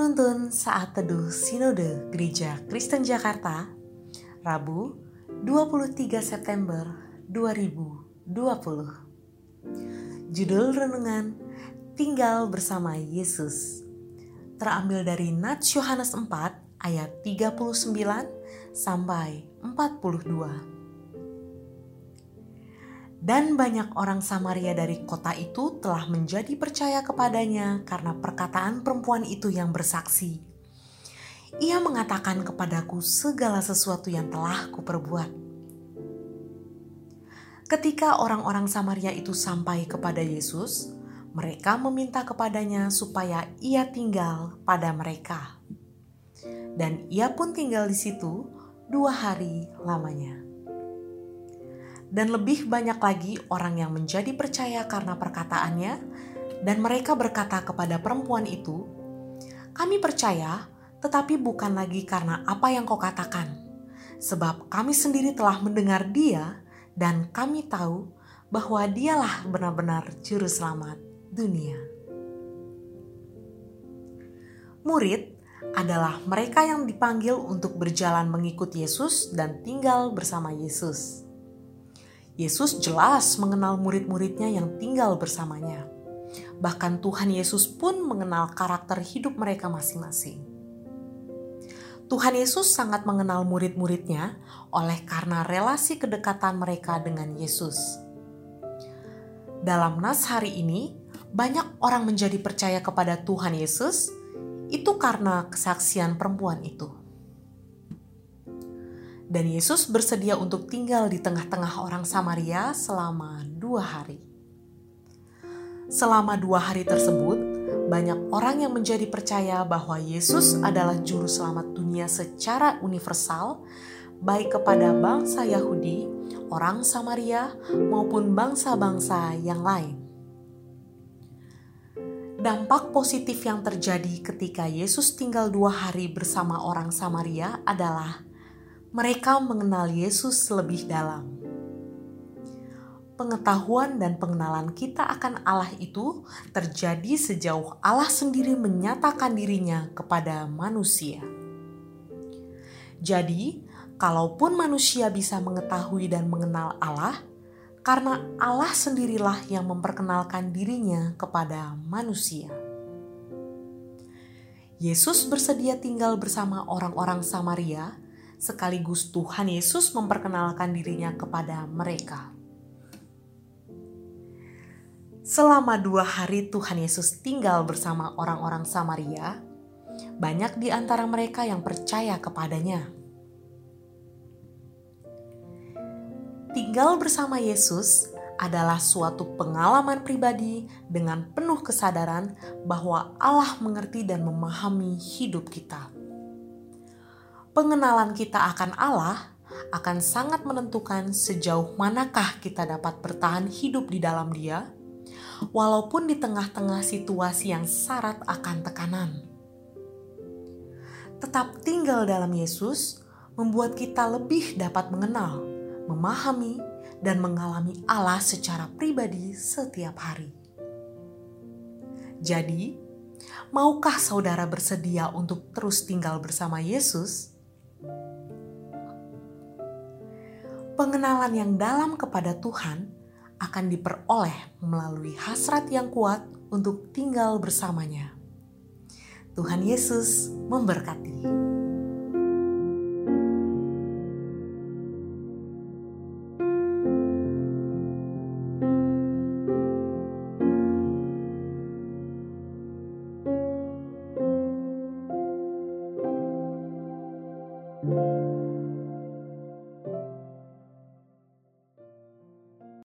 Penuntun Saat Teduh Sinode Gereja Kristen Jakarta Rabu 23 September 2020 Judul Renungan Tinggal Bersama Yesus. Terambil dari Nats Yohanes 4 ayat 39 sampai 42 dan banyak orang Samaria dari kota itu telah menjadi percaya kepadanya karena perkataan perempuan itu yang bersaksi. Ia mengatakan kepadaku segala sesuatu yang telah kuperbuat. Ketika orang-orang Samaria itu sampai kepada Yesus, mereka meminta kepadanya supaya ia tinggal pada mereka. Dan ia pun tinggal di situ dua hari lamanya dan lebih banyak lagi orang yang menjadi percaya karena perkataannya, dan mereka berkata kepada perempuan itu, "Kami percaya, tetapi bukan lagi karena apa yang kau katakan, sebab kami sendiri telah mendengar Dia, dan kami tahu bahwa Dialah benar-benar Juru Selamat dunia." Murid adalah mereka yang dipanggil untuk berjalan mengikut Yesus dan tinggal bersama Yesus. Yesus jelas mengenal murid-muridnya yang tinggal bersamanya. Bahkan Tuhan Yesus pun mengenal karakter hidup mereka masing-masing. Tuhan Yesus sangat mengenal murid-muridnya oleh karena relasi kedekatan mereka dengan Yesus. Dalam nas hari ini, banyak orang menjadi percaya kepada Tuhan Yesus itu karena kesaksian perempuan itu dan Yesus bersedia untuk tinggal di tengah-tengah orang Samaria selama dua hari. Selama dua hari tersebut, banyak orang yang menjadi percaya bahwa Yesus adalah Juru Selamat dunia secara universal, baik kepada bangsa Yahudi, orang Samaria, maupun bangsa-bangsa yang lain. Dampak positif yang terjadi ketika Yesus tinggal dua hari bersama orang Samaria adalah mereka mengenal Yesus lebih dalam. Pengetahuan dan pengenalan kita akan Allah itu terjadi sejauh Allah sendiri menyatakan dirinya kepada manusia. Jadi, kalaupun manusia bisa mengetahui dan mengenal Allah, karena Allah sendirilah yang memperkenalkan dirinya kepada manusia. Yesus bersedia tinggal bersama orang-orang Samaria sekaligus Tuhan Yesus memperkenalkan dirinya kepada mereka. Selama dua hari Tuhan Yesus tinggal bersama orang-orang Samaria, banyak di antara mereka yang percaya kepadanya. Tinggal bersama Yesus adalah suatu pengalaman pribadi dengan penuh kesadaran bahwa Allah mengerti dan memahami hidup kita pengenalan kita akan Allah akan sangat menentukan sejauh manakah kita dapat bertahan hidup di dalam Dia, walaupun di tengah-tengah situasi yang syarat akan tekanan. Tetap tinggal dalam Yesus membuat kita lebih dapat mengenal, memahami, dan mengalami Allah secara pribadi setiap hari. Jadi, maukah saudara bersedia untuk terus tinggal bersama Yesus? Pengenalan yang dalam kepada Tuhan akan diperoleh melalui hasrat yang kuat untuk tinggal bersamanya. Tuhan Yesus memberkati.